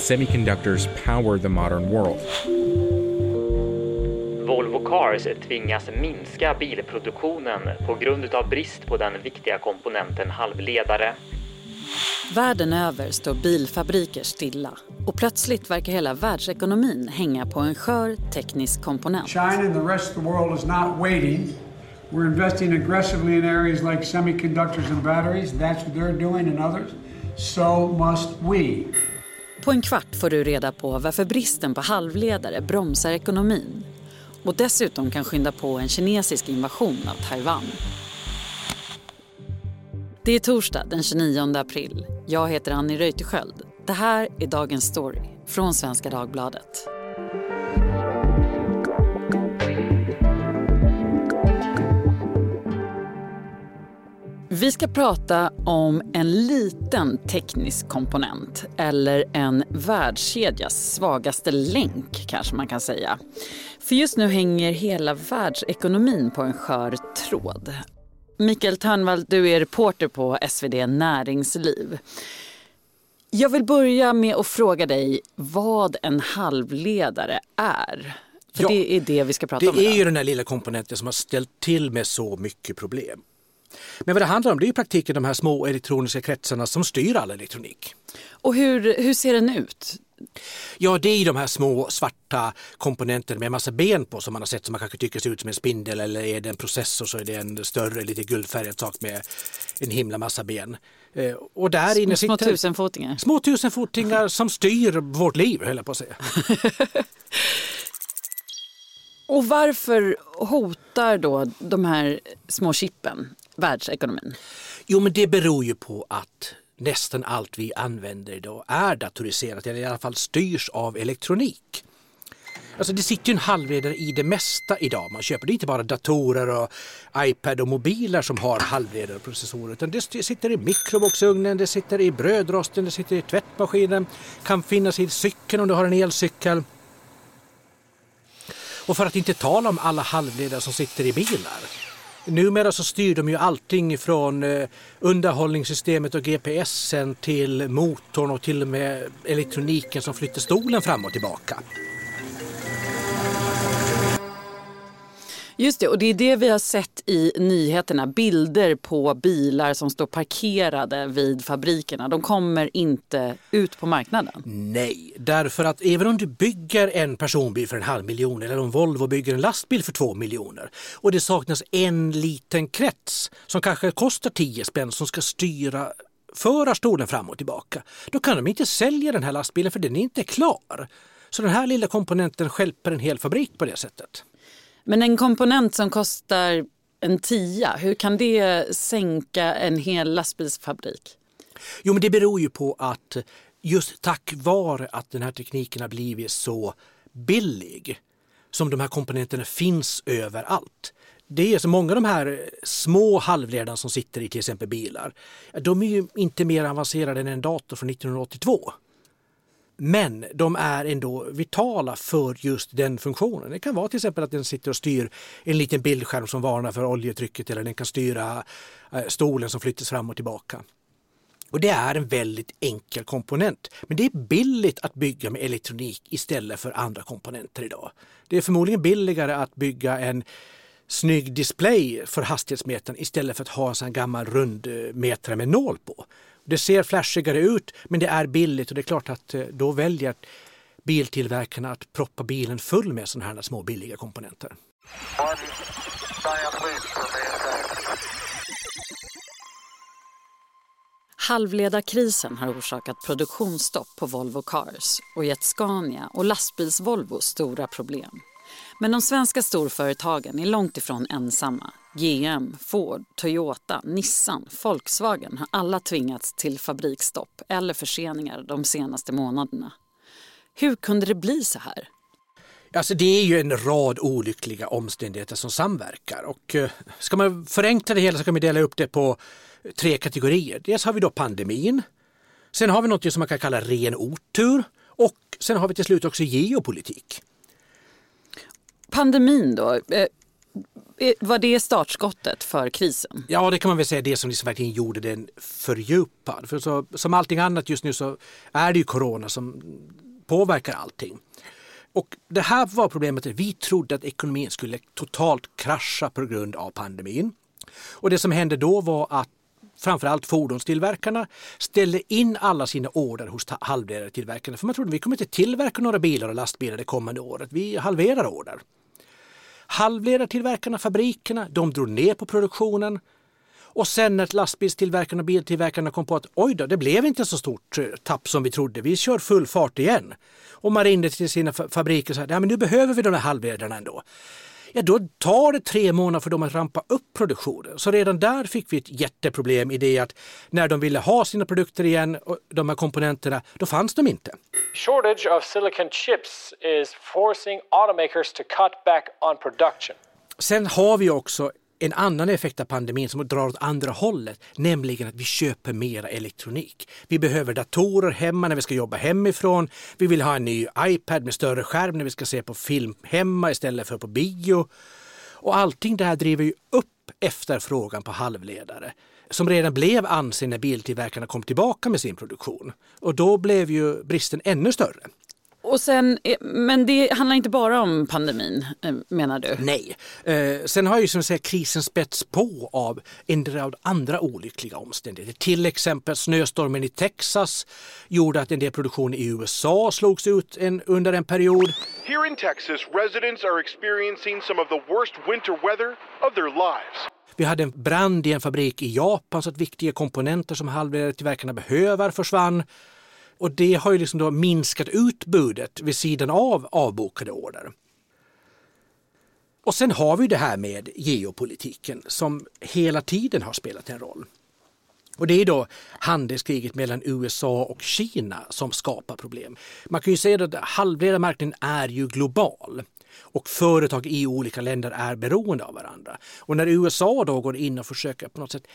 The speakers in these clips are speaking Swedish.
Semiconductors power the modern world. Volvo Cars tvingas minska bilproduktionen på grund av brist på den viktiga komponenten halvledare. Världen över står bilfabriker stilla och plötsligt verkar hela världsekonomin hänga på en skör teknisk komponent. China and the rest of the world is not waiting. We're investing aggressively in areas like semiconductors and batteries. That's what they're doing and others. So must we. På en kvart får du reda på varför bristen på halvledare bromsar ekonomin och dessutom kan skynda på en kinesisk invasion av Taiwan. Det är torsdag den 29 april. Jag heter Annie Reuterskiöld. Det här är Dagens Story från Svenska Dagbladet. Vi ska prata om en liten teknisk komponent eller en världskedjas svagaste länk kanske man kan säga. För just nu hänger hela världsekonomin på en skör tråd. Mikael Törnvall, du är reporter på SvD Näringsliv. Jag vill börja med att fråga dig vad en halvledare är. För Ja, det är det vi ska prata Det om idag. är ju den här lilla komponenten som har ställt till med så mycket problem. Men vad det handlar om det är i praktiken de här små elektroniska kretsarna som styr all elektronik. Och hur, hur ser den ut? Ja, det är de här små svarta komponenterna med en massa ben på som man har sett som man kanske tycker ser ut som en spindel eller är det en processor så är det en större lite guldfärgad sak med en himla massa ben. Eh, Och där inne Små tusenfotingar? små tusenfotingar som styr vårt liv, höll jag på att säga. Och varför hotar då de här små chippen världsekonomin? Jo, men det beror ju på att nästan allt vi använder idag är datoriserat eller i alla fall styrs av elektronik. Alltså det sitter ju en halvledare i det mesta idag. Man köper det är inte bara datorer och iPad och mobiler som har halvledare och processorer utan det sitter i mikrovågsugnen, det sitter i brödrosten, det sitter i tvättmaskinen, kan finnas i cykeln om du har en elcykel. Och för att inte tala om alla halvledare som sitter i bilar. Numera så styr de ju allting från eh, underhållningssystemet och GPSen till motorn och till och med elektroniken som flyttar stolen fram och tillbaka. Just det, och det är det vi har sett i nyheterna. Bilder på bilar som står parkerade vid fabrikerna. De kommer inte ut på marknaden. Nej, därför att även om du bygger en personbil för en halv miljon eller om Volvo bygger en lastbil för två miljoner och det saknas en liten krets som kanske kostar tio spänn som ska styra förarstolen fram och tillbaka. Då kan de inte sälja den här lastbilen för den är inte klar. Så den här lilla komponenten stjälper en hel fabrik på det sättet. Men en komponent som kostar en tia, hur kan det sänka en hel lastbilsfabrik? Jo, men det beror ju på att just tack vare att den här tekniken har blivit så billig som de här komponenterna finns överallt. Det är så många av de här små halvledarna som sitter i till exempel bilar. De är ju inte mer avancerade än en dator från 1982. Men de är ändå vitala för just den funktionen. Det kan vara till exempel att den sitter och styr en liten bildskärm som varnar för oljetrycket eller den kan styra eh, stolen som flyttas fram och tillbaka. Och det är en väldigt enkel komponent. Men det är billigt att bygga med elektronik istället för andra komponenter idag. Det är förmodligen billigare att bygga en snygg display för hastighetsmätaren istället för att ha en sån gammal rundmätare eh, med nål på. Det ser flashigare ut men det är billigt och det är klart att eh, då väljer biltillverkarna att proppa bilen full med sådana här små billiga komponenter. Halvledarkrisen har orsakat produktionsstopp på Volvo Cars och gett Scania och lastbils-Volvo stora problem. Men de svenska storföretagen är långt ifrån ensamma. GM, Ford, Toyota, Nissan, Volkswagen har alla tvingats till fabriksstopp eller förseningar de senaste månaderna. Hur kunde det bli så här? Alltså det är ju en rad olyckliga omständigheter som samverkar och eh, ska man förenkla det hela så kan vi dela upp det på tre kategorier. Dels har vi då pandemin. Sen har vi något som man kan kalla ren otur och sen har vi till slut också geopolitik. Pandemin då. Eh, var det startskottet för krisen? Ja, det kan man väl säga det som liksom verkligen gjorde den fördjupad. För så, som allting annat just nu så är det ju corona som påverkar allting. Och det här var problemet. Vi trodde att ekonomin skulle totalt krascha på grund av pandemin. Och det som hände då var att framförallt fordonstillverkarna ställde in alla sina order hos halvledartillverkarna. För man trodde att vi kommer inte tillverka några bilar och lastbilar det kommande året. Vi halverar order. Halvledartillverkarna, fabrikerna, de drog ner på produktionen. Och sen när lastbilstillverkarna och biltillverkarna kom på att oj då, det blev inte så stort eh, tapp som vi trodde. Vi kör full fart igen. Och man ringde till sina fabriker och sa att nu behöver vi de här halvledarna ändå ja då tar det tre månader för dem att rampa upp produktionen. Så redan där fick vi ett jätteproblem i det att när de ville ha sina produkter igen, och de här komponenterna, då fanns de inte. Shortage of silicon chips is forcing automakers to cut back on production. Sen har vi också en annan effekt av pandemin som drar åt andra hållet, nämligen att vi köper mera elektronik. Vi behöver datorer hemma när vi ska jobba hemifrån. Vi vill ha en ny iPad med större skärm när vi ska se på film hemma istället för på bio. Och allting det här driver ju upp efterfrågan på halvledare som redan blev ansen när biltillverkarna kom tillbaka med sin produktion. Och då blev ju bristen ännu större. Och sen, eh, men det handlar inte bara om pandemin eh, menar du? Nej. Eh, sen har ju som säga, krisen spets på av en rad andra olyckliga omständigheter. Till exempel snöstormen i Texas gjorde att en del produktion i USA slogs ut en, under en period. Here in Texas, residents are experiencing some of the worst winter weather of their lives. Vi hade en brand i en fabrik i Japan så att viktiga komponenter som halvledartillverkarna behöver försvann. Och det har ju liksom då minskat utbudet vid sidan av avbokade order. Och sen har vi det här med geopolitiken som hela tiden har spelat en roll. Och det är då handelskriget mellan USA och Kina som skapar problem. Man kan ju säga att halvledarmarknaden är ju global och företag i olika länder är beroende av varandra. Och när USA då går in och försöker på något sätt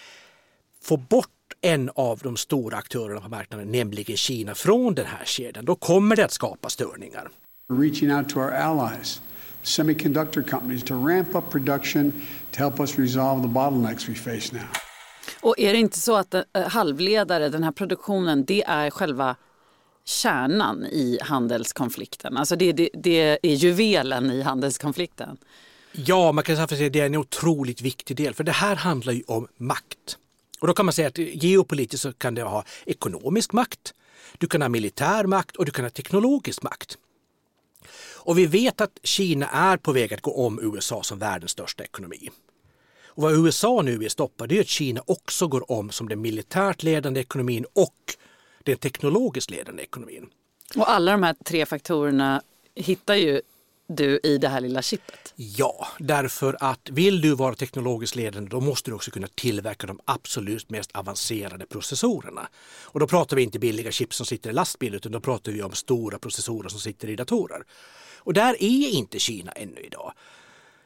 få bort en av de stora aktörerna på marknaden, nämligen Kina, från den här kedjan, då kommer det att skapa störningar. Reaching out to our allies, semiconductor companies, to ramp up production to help us resolve the bottlenecks we face now. Och är det inte så att eh, halvledare, den här produktionen, det är själva kärnan i handelskonflikten? Alltså det, det, det är juvelen i handelskonflikten? Ja, man kan säga att det är en otroligt viktig del, för det här handlar ju om makt. Och då kan man säga att geopolitiskt så kan det ha ekonomisk makt, du kan ha militär makt och du kan ha teknologisk makt. Och vi vet att Kina är på väg att gå om USA som världens största ekonomi. Och vad USA nu vill stoppa det är att Kina också går om som den militärt ledande ekonomin och den teknologiskt ledande ekonomin. Och alla de här tre faktorerna hittar ju du i det här lilla chippet? Ja, därför att vill du vara teknologiskt ledande då måste du också kunna tillverka de absolut mest avancerade processorerna. Och då pratar vi inte billiga chips som sitter i lastbil utan då pratar vi om stora processorer som sitter i datorer. Och där är inte Kina ännu idag.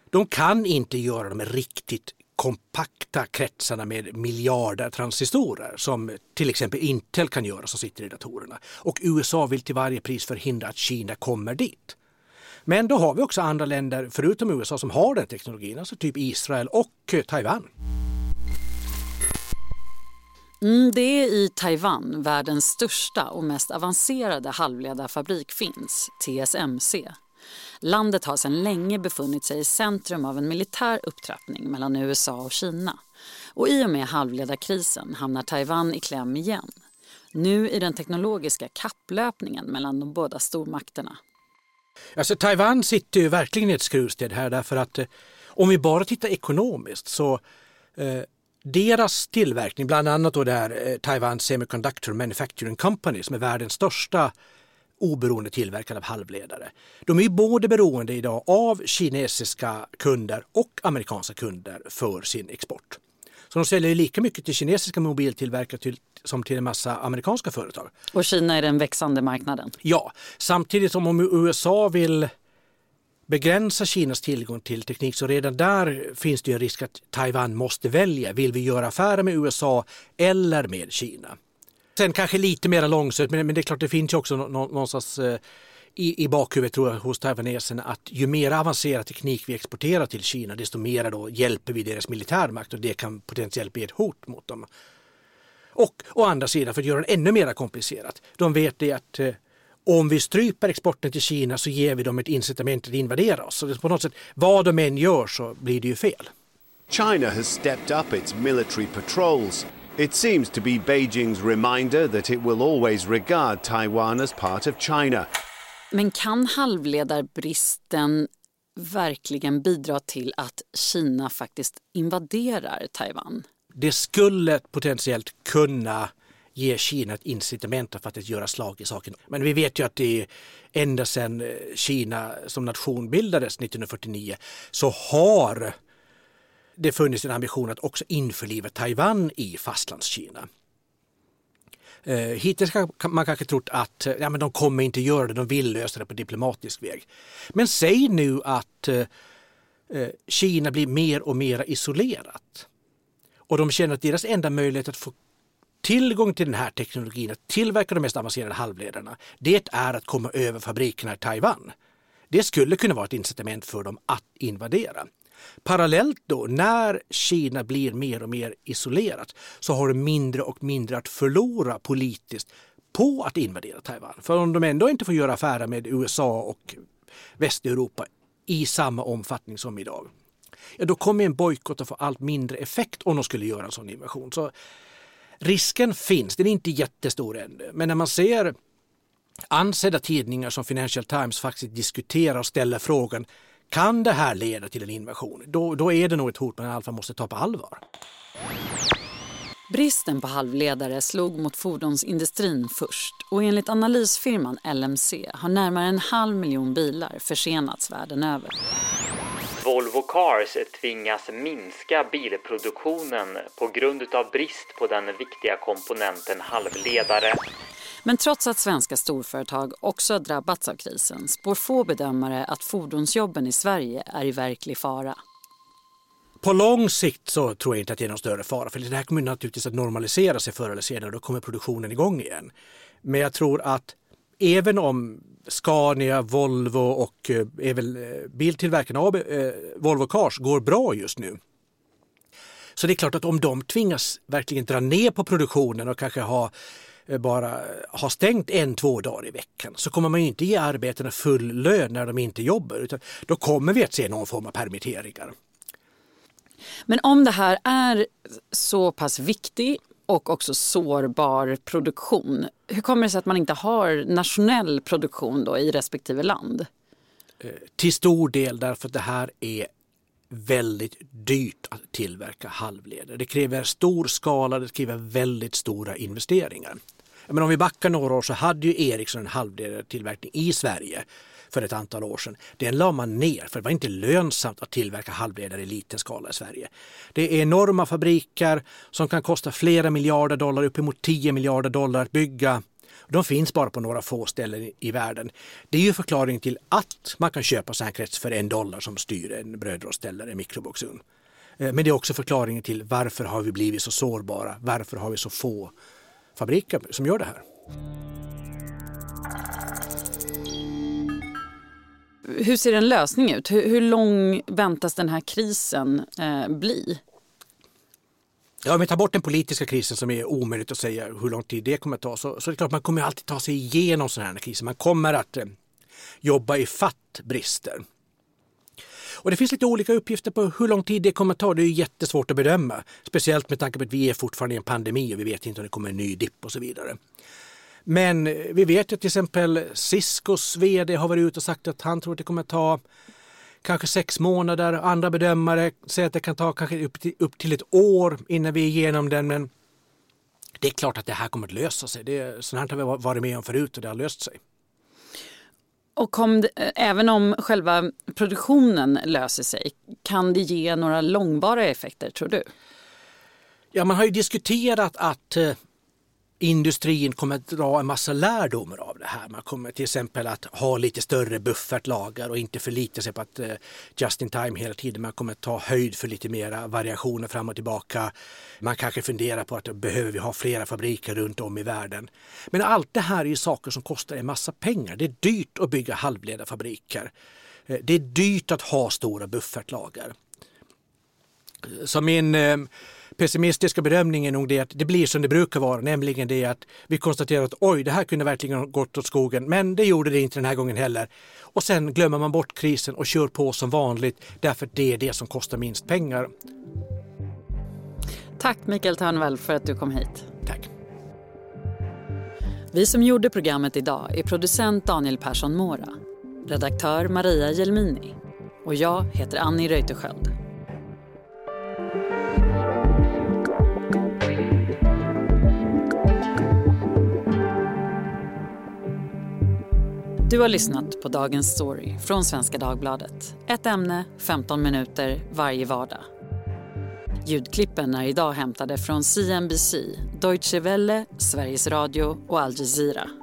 De kan inte göra de riktigt kompakta kretsarna med miljarder transistorer som till exempel Intel kan göra som sitter i datorerna. Och USA vill till varje pris förhindra att Kina kommer dit. Men då har vi också andra länder förutom USA som har den teknologin, alltså typ Israel och eh, Taiwan. Mm, det är i Taiwan världens största och mest avancerade halvledarfabrik finns, TSMC. Landet har sedan länge befunnit sig i centrum av en militär upptrappning mellan USA och Kina. Och i och med halvledarkrisen hamnar Taiwan i kläm igen. Nu i den teknologiska kapplöpningen mellan de båda stormakterna. Alltså Taiwan sitter ju verkligen i ett skruvstäd här därför att eh, om vi bara tittar ekonomiskt så eh, deras tillverkning, bland annat då det här eh, Taiwan Semiconductor Manufacturing Company som är världens största oberoende tillverkare av halvledare. De är ju både beroende idag av kinesiska kunder och amerikanska kunder för sin export. Så de säljer lika mycket till kinesiska mobiltillverkare till, som till en massa amerikanska företag. Och Kina är den växande marknaden? Ja, samtidigt som om USA vill begränsa Kinas tillgång till teknik så redan där finns det en risk att Taiwan måste välja. Vill vi göra affärer med USA eller med Kina? Sen kanske lite mer långsökt, men, det är klart det finns ju också någonstans eh, i, i bakhuvudet tror jag hos taiwaneserna att ju mer avancerad teknik vi exporterar till Kina desto mer då hjälper vi deras militärmakt och det kan potentiellt bli ett hot mot dem. Och å andra sidan för att göra det ännu mer komplicerat. De vet det att eh, om vi stryper exporten till Kina så ger vi dem ett incitament att invadera oss. Så på något sätt, vad de än gör så blir det ju fel. China has stepped up its military patrols. It seems to be Beijing's reminder that it will always regard Taiwan as part of China. Men kan halvledarbristen verkligen bidra till att Kina faktiskt invaderar Taiwan? Det skulle potentiellt kunna ge Kina ett incitament för att göra slag i saken. Men vi vet ju att det ända sedan eh, Kina som nation bildades 1949 så har det funnits en ambition att också införliva Taiwan i fastlandskina. Eh, hittills har man kanske trott att eh, ja, men de kommer inte göra det, de vill lösa det på diplomatisk väg. Men säg nu att eh, eh, Kina blir mer och mer isolerat och de känner att deras enda möjlighet att få tillgång till den här teknologin, att tillverka de mest avancerade halvledarna, det är att komma över fabrikerna i Taiwan. Det skulle kunna vara ett incitament för dem att invadera. Parallellt då, när Kina blir mer och mer isolerat så har de mindre och mindre att förlora politiskt på att invadera Taiwan. För om de ändå inte får göra affärer med USA och Västeuropa i samma omfattning som idag, ja då kommer en bojkott att få allt mindre effekt om de skulle göra en sån invasion. Så risken finns, den är inte jättestor ännu. Men när man ser ansedda tidningar som Financial Times faktiskt diskuterar och ställer frågan kan det här leda till en invasion? Då, då är det nog ett hot man i alla fall måste ta på allvar. Bristen på halvledare slog mot fordonsindustrin först och enligt analysfirman LMC har närmare en halv miljon bilar försenats världen över. Volvo Cars tvingas minska bilproduktionen på grund av brist på den viktiga komponenten halvledare. Men trots att svenska storföretag också har drabbats av krisen spår få bedömare att fordonsjobben i Sverige är i verklig fara. På lång sikt så tror jag inte att det är någon större fara för det här kommer naturligtvis att normalisera sig förr eller senare då kommer produktionen igång igen. Men jag tror att även om Scania, Volvo och eh, är väl eh, biltillverkarna AB, eh, Volvo Cars går bra just nu. Så det är klart att om de tvingas verkligen dra ner på produktionen och kanske ha bara har stängt en, två dagar i veckan så kommer man inte ge arbetarna full lön när de inte jobbar utan då kommer vi att se någon form av permitteringar. Men om det här är så pass viktig och också sårbar produktion, hur kommer det sig att man inte har nationell produktion då i respektive land? Eh, till stor del därför att det här är väldigt dyrt att tillverka halvledare. Det kräver stor skala, det kräver väldigt stora investeringar. Men om vi backar några år så hade ju Ericsson en halvledartillverkning i Sverige för ett antal år sedan. Den la man ner för det var inte lönsamt att tillverka halvledare i liten skala i Sverige. Det är enorma fabriker som kan kosta flera miljarder dollar, uppemot 10 miljarder dollar att bygga. De finns bara på några få ställen i världen. Det är ju förklaringen till att man kan köpa säkerhets för en dollar som styr en brödrost eller en mikroboxugn. Eh, men det är också förklaringen till varför har vi blivit så sårbara? Varför har vi så få fabriker som gör det här. Hur ser en lösning ut? Hur, hur lång väntas den här krisen eh, bli? Ja, om vi tar bort den politiska krisen som är omöjligt att säga hur lång tid det kommer att ta så, så är det klart man kommer alltid ta sig igenom sådana här kriser. Man kommer att eh, jobba i fatt brister. Och det finns lite olika uppgifter på hur lång tid det kommer att ta. Det är jättesvårt att bedöma. Speciellt med tanke på att vi är fortfarande i en pandemi och vi vet inte om det kommer en ny dipp och så vidare. Men eh, vi vet ju till exempel Ciscos vd har varit ute och sagt att han tror att det kommer att ta kanske sex månader. Andra bedömare säger att det kan ta kanske upp till, upp till ett år innan vi är igenom den. Men det är klart att det här kommer att lösa sig. Det, sånt här har vi varit med om förut och det har löst sig. Och om det, även om själva produktionen löser sig, kan det ge några långbara effekter tror du? Ja, man har ju diskuterat att eh, industrin kommer att dra en massa lärdomar av det här. Man kommer till exempel att ha lite större buffertlager och inte förlita sig på att eh, just in time hela tiden. Man kommer att ta höjd för lite mera variationer fram och tillbaka. Man kanske funderar på att eh, behöver vi ha flera fabriker runt om i världen. Men allt det här är ju saker som kostar en massa pengar. Det är dyrt att bygga halvledarfabriker. Eh, det är dyrt att ha stora buffertlager. Så min pessimistiska bedömningen är nog det att det blir som det brukar vara, nämligen det att vi konstaterar att oj, det här kunde verkligen gått åt skogen, men det gjorde det inte den här gången heller. Och sen glömmer man bort krisen och kör på som vanligt därför att det är det som kostar minst pengar. Tack Mikael Törnvall för att du kom hit. Tack. Vi som gjorde programmet idag är producent Daniel Persson Mora, redaktör Maria Jelmini och jag heter Annie Reuterskiöld. Du har lyssnat på Dagens Story från Svenska Dagbladet. Ett ämne, 15 minuter varje vardag. Ljudklippen är idag hämtade från CNBC, Deutsche Welle, Sveriges Radio och Al Jazeera.